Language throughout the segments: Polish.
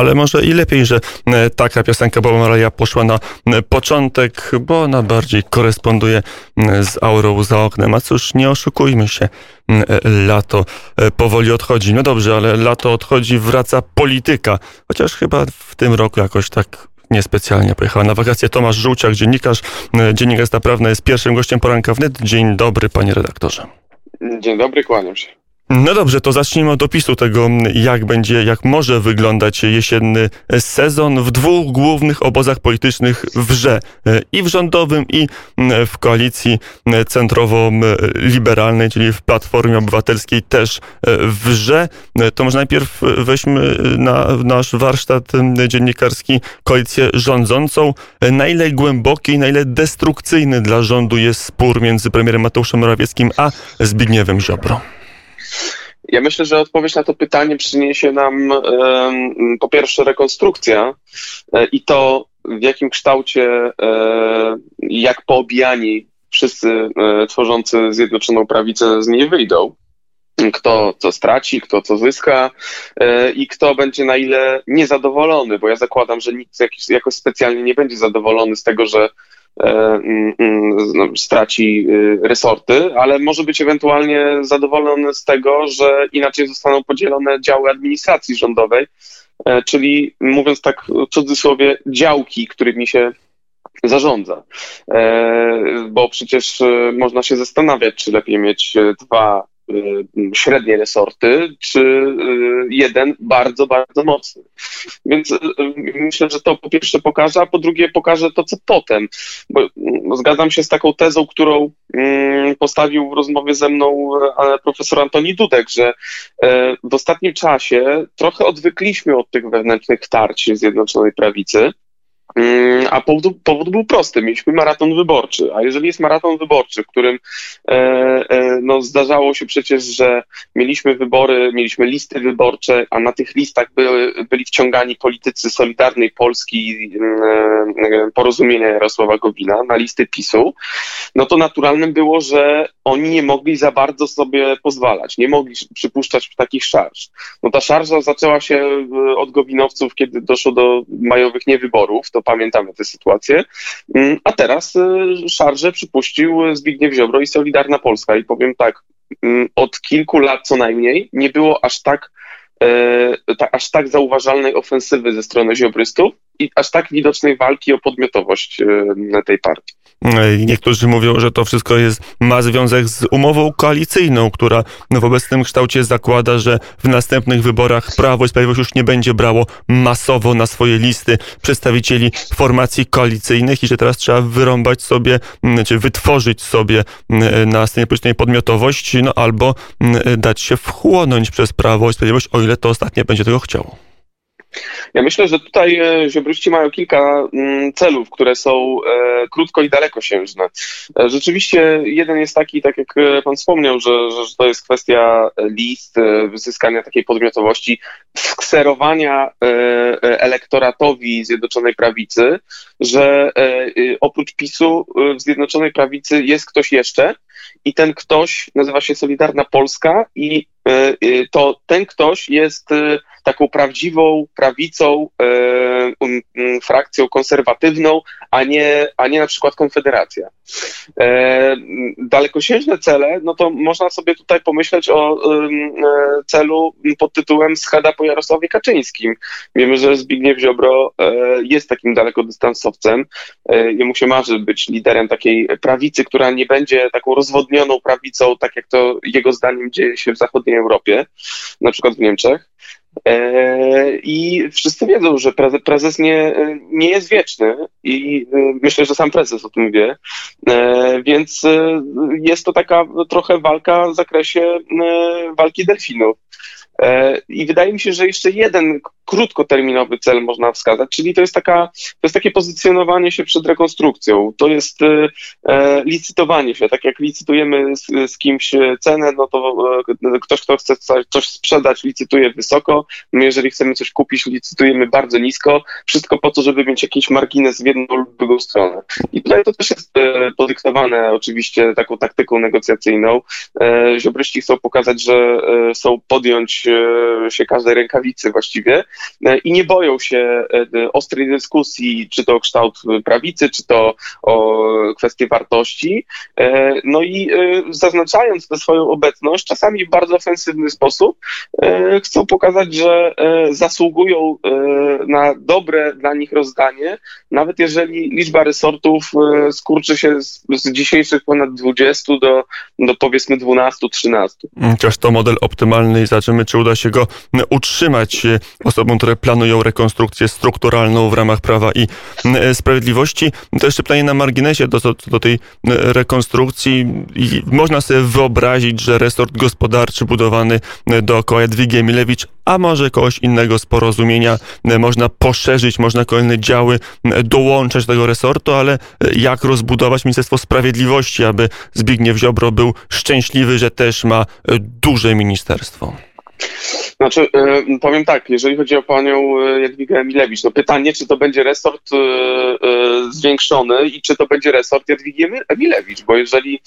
ale może i lepiej, że taka piosenka Boba Marleya poszła na początek, bo ona bardziej koresponduje z aurą za oknem. A cóż, nie oszukujmy się, lato powoli odchodzi. No dobrze, ale lato odchodzi, wraca polityka. Chociaż chyba w tym roku jakoś tak niespecjalnie pojechała na wakacje. Tomasz Żółciak, dziennikarz, dziennikarz Prawna jest pierwszym gościem poranka wnet. Dzień dobry, panie redaktorze. Dzień dobry, kłaniam się. No dobrze, to zacznijmy od opisu tego, jak będzie, jak może wyglądać jesienny sezon w dwóch głównych obozach politycznych wrze. I w rządowym, i w koalicji centrowo-liberalnej, czyli w Platformie Obywatelskiej też wrze. To może najpierw weźmy na nasz warsztat dziennikarski koalicję rządzącą. Na ile głęboki, na ile destrukcyjny dla rządu jest spór między premierem Mateuszem Morawieckim a Zbigniewem Ziobro? Ja myślę, że odpowiedź na to pytanie przyniesie nam po pierwsze rekonstrukcja e, i to w jakim kształcie, e, jak poobijani wszyscy e, tworzący Zjednoczoną Prawicę z niej wyjdą. Kto co straci, kto co zyska i kto będzie na ile niezadowolony, bo ja zakładam, że nikt jakoś specjalnie nie będzie zadowolony z tego, że straci y, resorty, ale może być ewentualnie zadowolony z tego, że inaczej zostaną podzielone działy administracji rządowej, e, czyli mówiąc tak w cudzysłowie, działki, którymi się zarządza. E, bo przecież można się zastanawiać, czy lepiej mieć dwa Y, średnie resorty, czy y, jeden bardzo, bardzo mocny. Więc y, myślę, że to po pierwsze pokaże, a po drugie pokaże to, co potem. Bo zgadzam się z taką tezą, którą mm, postawił w rozmowie ze mną profesor Antoni Dudek, że w ostatnim czasie trochę odwykliśmy od tych wewnętrznych tarć Zjednoczonej Prawicy. Mm, a powód, powód, był prosty. Mieliśmy maraton wyborczy. A jeżeli jest maraton wyborczy, w którym e, e, no, zdarzało się przecież, że mieliśmy wybory, mieliśmy listy wyborcze, a na tych listach były, byli wciągani politycy Solidarnej Polski, e, e porozumienia Jarosława Gowina na listy PiSu, no to naturalnym było, że oni nie mogli za bardzo sobie pozwalać, nie mogli przypuszczać takich szarż. No ta szarża zaczęła się e, od Gowinowców, kiedy doszło do majowych niewyborów, to to pamiętamy tę sytuację. Mm, a teraz y, szarże przypuścił Zbigniew Ziobro i Solidarna Polska. I powiem tak, mm, od kilku lat co najmniej nie było aż tak, e, ta, aż tak zauważalnej ofensywy ze strony ziobrystów i aż tak widocznej walki o podmiotowość e, tej partii. Niektórzy mówią, że to wszystko jest, ma związek z umową koalicyjną, która w obecnym kształcie zakłada, że w następnych wyborach Prawo i Sprawiedliwość już nie będzie brało masowo na swoje listy przedstawicieli formacji koalicyjnych i że teraz trzeba wyrąbać sobie, czy wytworzyć sobie na scenie politycznej podmiotowość, no albo dać się wchłonąć przez Prawo i Sprawiedliwość, o ile to ostatnie będzie tego chciało. Ja myślę, że tutaj e, ziobryści mają kilka mm, celów, które są e, krótko i dalekosiężne. E, rzeczywiście jeden jest taki, tak jak pan wspomniał, że, że to jest kwestia list, wyzyskania takiej podmiotowości, skserowania elektoratowi Zjednoczonej Prawicy, że oprócz PiSu w Zjednoczonej Prawicy jest ktoś jeszcze i ten ktoś nazywa się Solidarna Polska i to ten ktoś jest taką prawdziwą prawicą, e, um, um, frakcją konserwatywną, a nie, a nie na przykład Konfederacja. E, dalekosiężne cele, no to można sobie tutaj pomyśleć o um, celu pod tytułem schada po Jarosławie Kaczyńskim. Wiemy, że Zbigniew Ziobro e, jest takim dalekodystansowcem. E, jemu się marzy być liderem takiej prawicy, która nie będzie taką rozwodnioną prawicą, tak jak to jego zdaniem dzieje się w zachodniej Europie, na przykład w Niemczech. E, I wszyscy wiedzą, że prezes nie, nie jest wieczny i e, myślę, że sam prezes o tym wie, e, więc jest to taka trochę walka w zakresie walki delfinów. I wydaje mi się, że jeszcze jeden krótkoterminowy cel można wskazać, czyli to jest, taka, to jest takie pozycjonowanie się przed rekonstrukcją, to jest e, e licytowanie się, tak jak licytujemy z, z, kimś cenę, no to e, ktoś, kto chce coś sprzedać, licytuje wysoko, my jeżeli chcemy coś kupić, licytujemy bardzo nisko, wszystko po to, żeby mieć jakiś margines w jedną lub drugą stronę. I tutaj to też jest e, podyktowane oczywiście taką taktyką negocjacyjną. E, ziobryści chcą pokazać, że e, są podjąć się każdej rękawicy właściwie i nie boją się ostrej dyskusji, czy to o kształt prawicy, czy to o kwestie wartości. No i zaznaczając tę swoją obecność, czasami w bardzo ofensywny sposób, chcą pokazać, że zasługują na dobre dla nich rozdanie, nawet jeżeli liczba resortów skurczy się z, dzisiejszych ponad 20 do, do powiedzmy 12-13. Chociaż to model optymalny i zobaczymy, czy uda się go utrzymać osobom, które planują rekonstrukcję strukturalną w ramach Prawa i Sprawiedliwości. To jeszcze pytanie na marginesie do, do, tej rekonstrukcji. I można sobie wyobrazić, że resort gospodarczy budowany dookoła Jadwigi Emilewicz, a może kogoś innego z porozumienia można poszerzyć, można kolejne działy dołączać do tego resortu, ale jak rozbudować Ministerstwo Sprawiedliwości, aby Zbigniew Ziobro był szczęśliwy, że też ma duże ministerstwo? Znaczy, y, powiem tak, jeżeli chodzi o panią y, Jadwigę Emilewicz, no pytanie, czy to będzie resort y, zwiększony i czy to będzie resort Jadwigi Emilewicz, bo jeżeli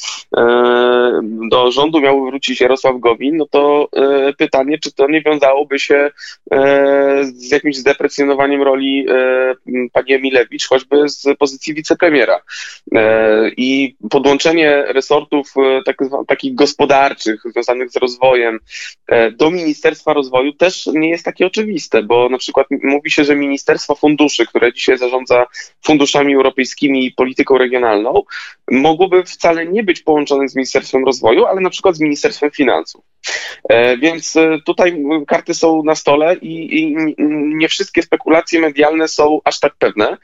do rządu miał wrócić Jarosław Gowin, no to pytanie, czy to nie wiązałoby się z jakimś zdeprecjonowaniem roli pani Emilewicz, choćby z pozycji wicepremiera. I podłączenie resortów tak, takich gospodarczych, związanych z rozwojem do Ministerstwa Rozwoju też nie jest takie oczywiste, bo na przykład mówi się, że Ministerstwo Funduszy, które dzisiaj zarządza funduszami europejskimi i polityką regionalną, mogłoby wcale nie być połączone z Ministerstwem Rozwoju, ale na przykład z Ministerstwem Finansów. E, więc e, tutaj karty są na stole i, i nie wszystkie spekulacje medialne są aż tak pewne.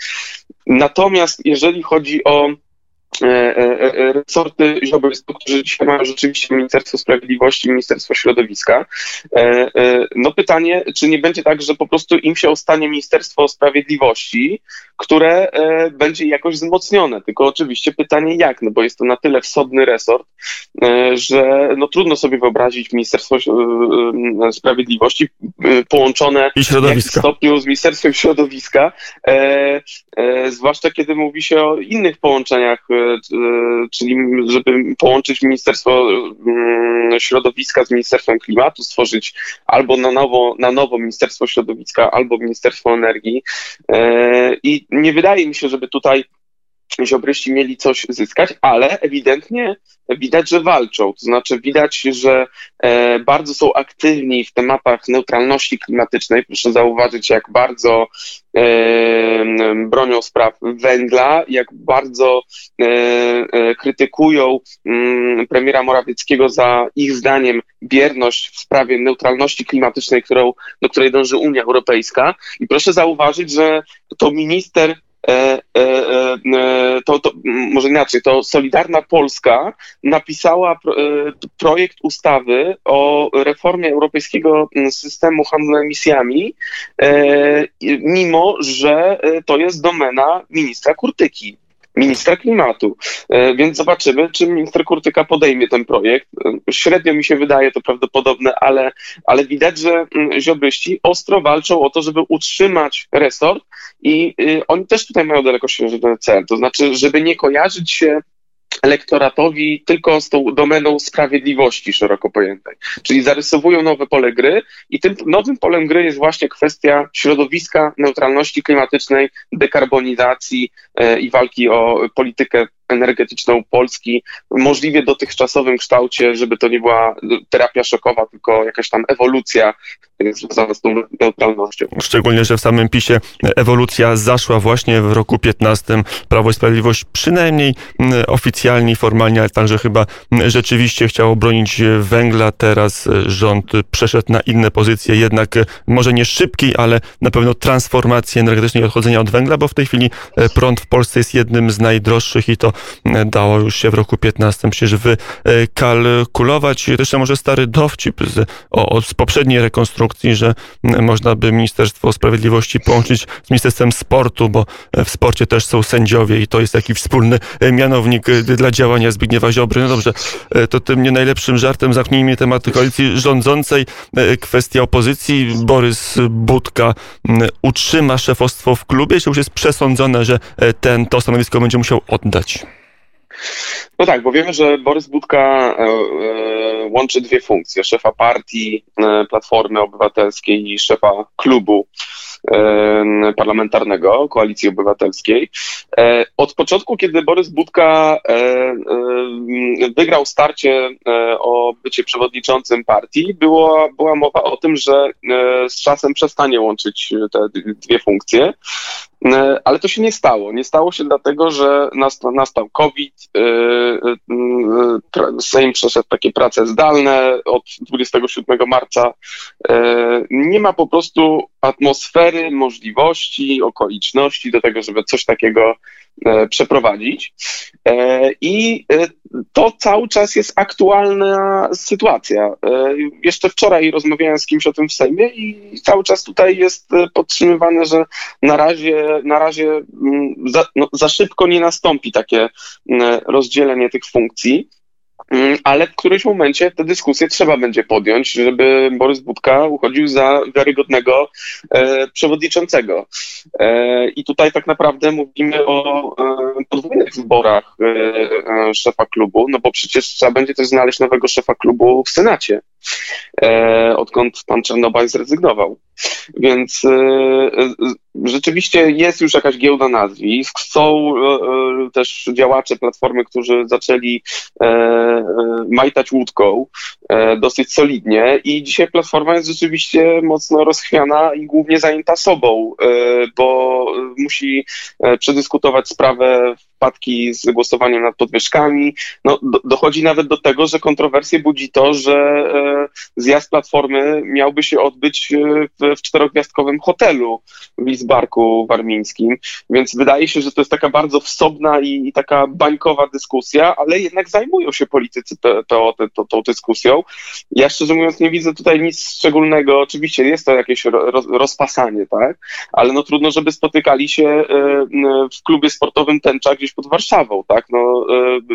Natomiast jeżeli chodzi o E, e, e, resorty Ziobry, którzy dzisiaj mają rzeczywiście Ministerstwo Sprawiedliwości, Ministerstwo Środowiska. No pytanie, czy nie będzie tak, że po prostu im się ostanie Ministerstwo Sprawiedliwości, które będzie jakoś wzmocnione. Tylko oczywiście pytanie jak, no bo jest to na tyle wsodny resort, że no trudno sobie wyobrazić Ministerstwo Sprawiedliwości połączone w stopniu z Ministerstwem Środowiska, zwłaszcza kiedy mówi się o innych połączeniach czyli żeby połączyć Ministerstwo mm, Środowiska z Ministerstwem Klimatu, stworzyć albo na nowo, na nowo Ministerstwo Środowiska, albo Ministerstwo Energii. E, I nie wydaje mi się, żeby tutaj ziobryści mieli coś zyskać, ale ewidentnie widać, że walczą. To znaczy widać, że e, bardzo są aktywni w tematach neutralności klimatycznej. Proszę zauważyć, jak bardzo e, bronią spraw węgla, jak bardzo e, e krytykują mm, premiera Morawieckiego za ich zdaniem bierność w sprawie neutralności klimatycznej, którą, do której dąży Unia Europejska. I proszę zauważyć, że to minister to, to, może inaczej, to Solidarna Polska napisała projekt ustawy o reformie europejskiego systemu handlu emisjami, mimo że to jest domena ministra Kurtyki ministra klimatu. E, więc zobaczymy, czy minister Kurtyka podejmie ten projekt. E, średnio mi się wydaje to prawdopodobne, ale, ale widać, że mm, ziobryści ostro walczą o to, żeby utrzymać resort i y, oni też tutaj mają dalekosiężny cel. To znaczy, żeby nie kojarzyć się elektoratowi tylko z tą domeną sprawiedliwości szeroko pojętej. Czyli zarysowują nowe pole gry i tym nowym polem gry jest właśnie kwestia środowiska, neutralności klimatycznej, dekarbonizacji e, i walki o politykę energetyczną Polski, możliwie dotychczasowym kształcie, żeby to nie była terapia szokowa, tylko jakaś tam ewolucja związana z tą neutralnością. Szczególnie, że w samym PiSie ewolucja zaszła właśnie w roku 15. Prawo i Sprawiedliwość przynajmniej oficjalnie, formalnie, ale także chyba rzeczywiście chciało bronić węgla. Teraz rząd przeszedł na inne pozycje, jednak może nie szybkiej, ale na pewno transformacji energetycznej odchodzenia od węgla, bo w tej chwili prąd w Polsce jest jednym z najdroższych i to dało już się w roku 15 przecież wykalkulować. Jeszcze może stary dowcip z, o, z poprzedniej rekonstrukcji, że można by Ministerstwo Sprawiedliwości połączyć z Ministerstwem Sportu, bo w sporcie też są sędziowie i to jest taki wspólny mianownik dla działania Zbigniewa Ziobry. No dobrze, to tym nie najlepszym żartem zamknijmy temat koalicji rządzącej. Kwestia opozycji. Borys Budka utrzyma szefostwo w klubie, czy już jest przesądzone, że ten, to stanowisko będzie musiał oddać? No tak, bo wiemy, że Borys Budka e, e, łączy dwie funkcje: szefa partii e, Platformy Obywatelskiej i szefa klubu parlamentarnego Koalicji Obywatelskiej. Od początku, kiedy Borys Budka wygrał starcie o bycie przewodniczącym partii, była, była mowa o tym, że z czasem przestanie łączyć te dwie funkcje. E, ale to się nie stało. Nie stało się dlatego, że nastał, COVID, e, e, Sejm przeszedł takie prace zdalne od 27 marca. Nie ma po prostu atmosfery, możliwości, okoliczności do tego, żeby coś takiego przeprowadzić. I to cały czas jest aktualna sytuacja. Jeszcze wczoraj rozmawiałem z kimś o tym w Sejmie i cały czas tutaj jest podtrzymywane, że na razie na razie mm, za, no, za szybko nie nastąpi takie mm, rozdzielenie tych funkcji. Mm, ale w którymś momencie tę dyskusję trzeba będzie podjąć, żeby Borys Budka uchodził za wiarygodnego e, przewodniczącego. E, I tutaj tak naprawdę mówimy o e, podwójnych wyborach e, e, szefa klubu, no bo przecież trzeba będzie też znaleźć nowego szefa klubu w Senacie, odkąd pan Czernobaj zrezygnował. Więc rzeczywiście jest już jakaś giełda nazwisk. Są też działacze Platformy, którzy zaczęli majtać łódką dosyć solidnie i dzisiaj Platforma jest rzeczywiście mocno rozchwiana i głównie zajęta sobą, bo musi przedyskutować sprawę wpadki z głosowaniem nad podwyżkami. No, do, dochodzi nawet do tego, że kontrowersję budzi to, że e, zjazd Platformy miałby się odbyć e, w, w czterogwiazdkowym hotelu w Lizbarku Warmińskim, więc wydaje się, że to jest taka bardzo wsobna i, i taka bańkowa dyskusja, ale jednak zajmują się politycy PO tą, tą dyskusją. Ja szczerze mówiąc nie widzę tutaj nic szczególnego. Oczywiście jest to jakieś roz, rozpasanie, tak? Ale no trudno, żeby spotykali się e, w klubie sportowym Tęcza gdzieś gdzieś pod Warszawą, tak? No,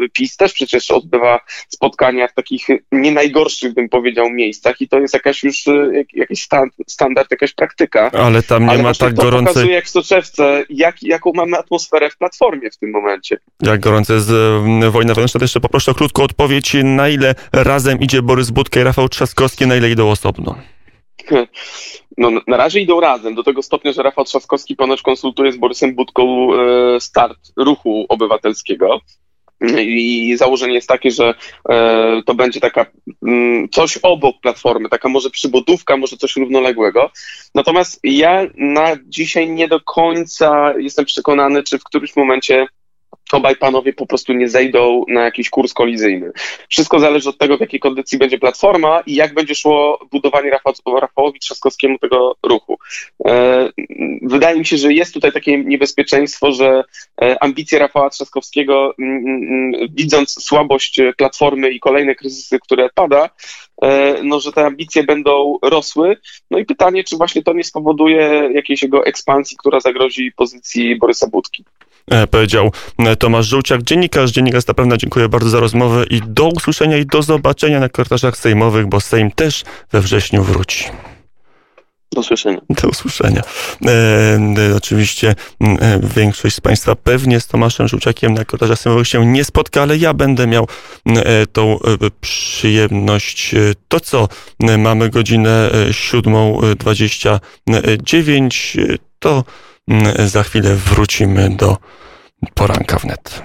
e, PiS też przecież odbywa spotkania w takich nie najgorszych, bym powiedział, miejscach i to jest jakaś już e, jakiś standard, jakaś praktyka. Ale tam nie Ale ma tak gorącej... pokazuje jak w soczewce, jak, jaką mamy atmosferę w Platformie w tym momencie. Jak gorące jest e, wojna wewnętrzna, to jeszcze poproszę o krótką odpowiedź, na ile razem idzie Borys Budka i Rafał Trzaskowski, na ile idą osobno? No, na razie idą razem, do tego stopnia, że Rafał Trzaskowski ponoć konsultuje z Borysem Budką e, start ruchu obywatelskiego. I założenie jest takie, że e, to będzie taka mm, coś obok platformy, taka może przybudówka, może coś równoległego. Natomiast ja na dzisiaj nie do końca jestem przekonany, czy w którymś momencie obaj panowie po prostu nie zejdą na jakiś kurs kolizyjny. Wszystko zależy od tego, w jakiej kondycji będzie platforma i jak będzie szło budowanie Rafał, Rafałowi Trzaskowskiemu tego ruchu. E, wydaje mi się, że jest tutaj takie niebezpieczeństwo, że e, ambicje Rafała Trzaskowskiego, widząc słabość platformy i kolejne kryzysy, które pada, e, no, że te ambicje będą rosły. No i pytanie, czy właśnie to nie spowoduje jakiejś jego ekspansji, która zagrozi pozycji Borysa Budki. E, powiedział e, Tomasz Żółciak, dziennikarz, dziennikarz na pewno dziękuję bardzo za rozmowę i do usłyszenia i do zobaczenia na korytarzach sejmowych, bo Sejm też we wrześniu wróci. Do usłyszenia. Do usłyszenia. E, e, oczywiście e, większość z Państwa pewnie z Tomaszem Żółciakiem na korytarzach sejmowych się nie spotka, ale ja będę miał e, tą przyjemność. To co, mamy godzinę 7.29, to za chwilę wrócimy do poranka wnet.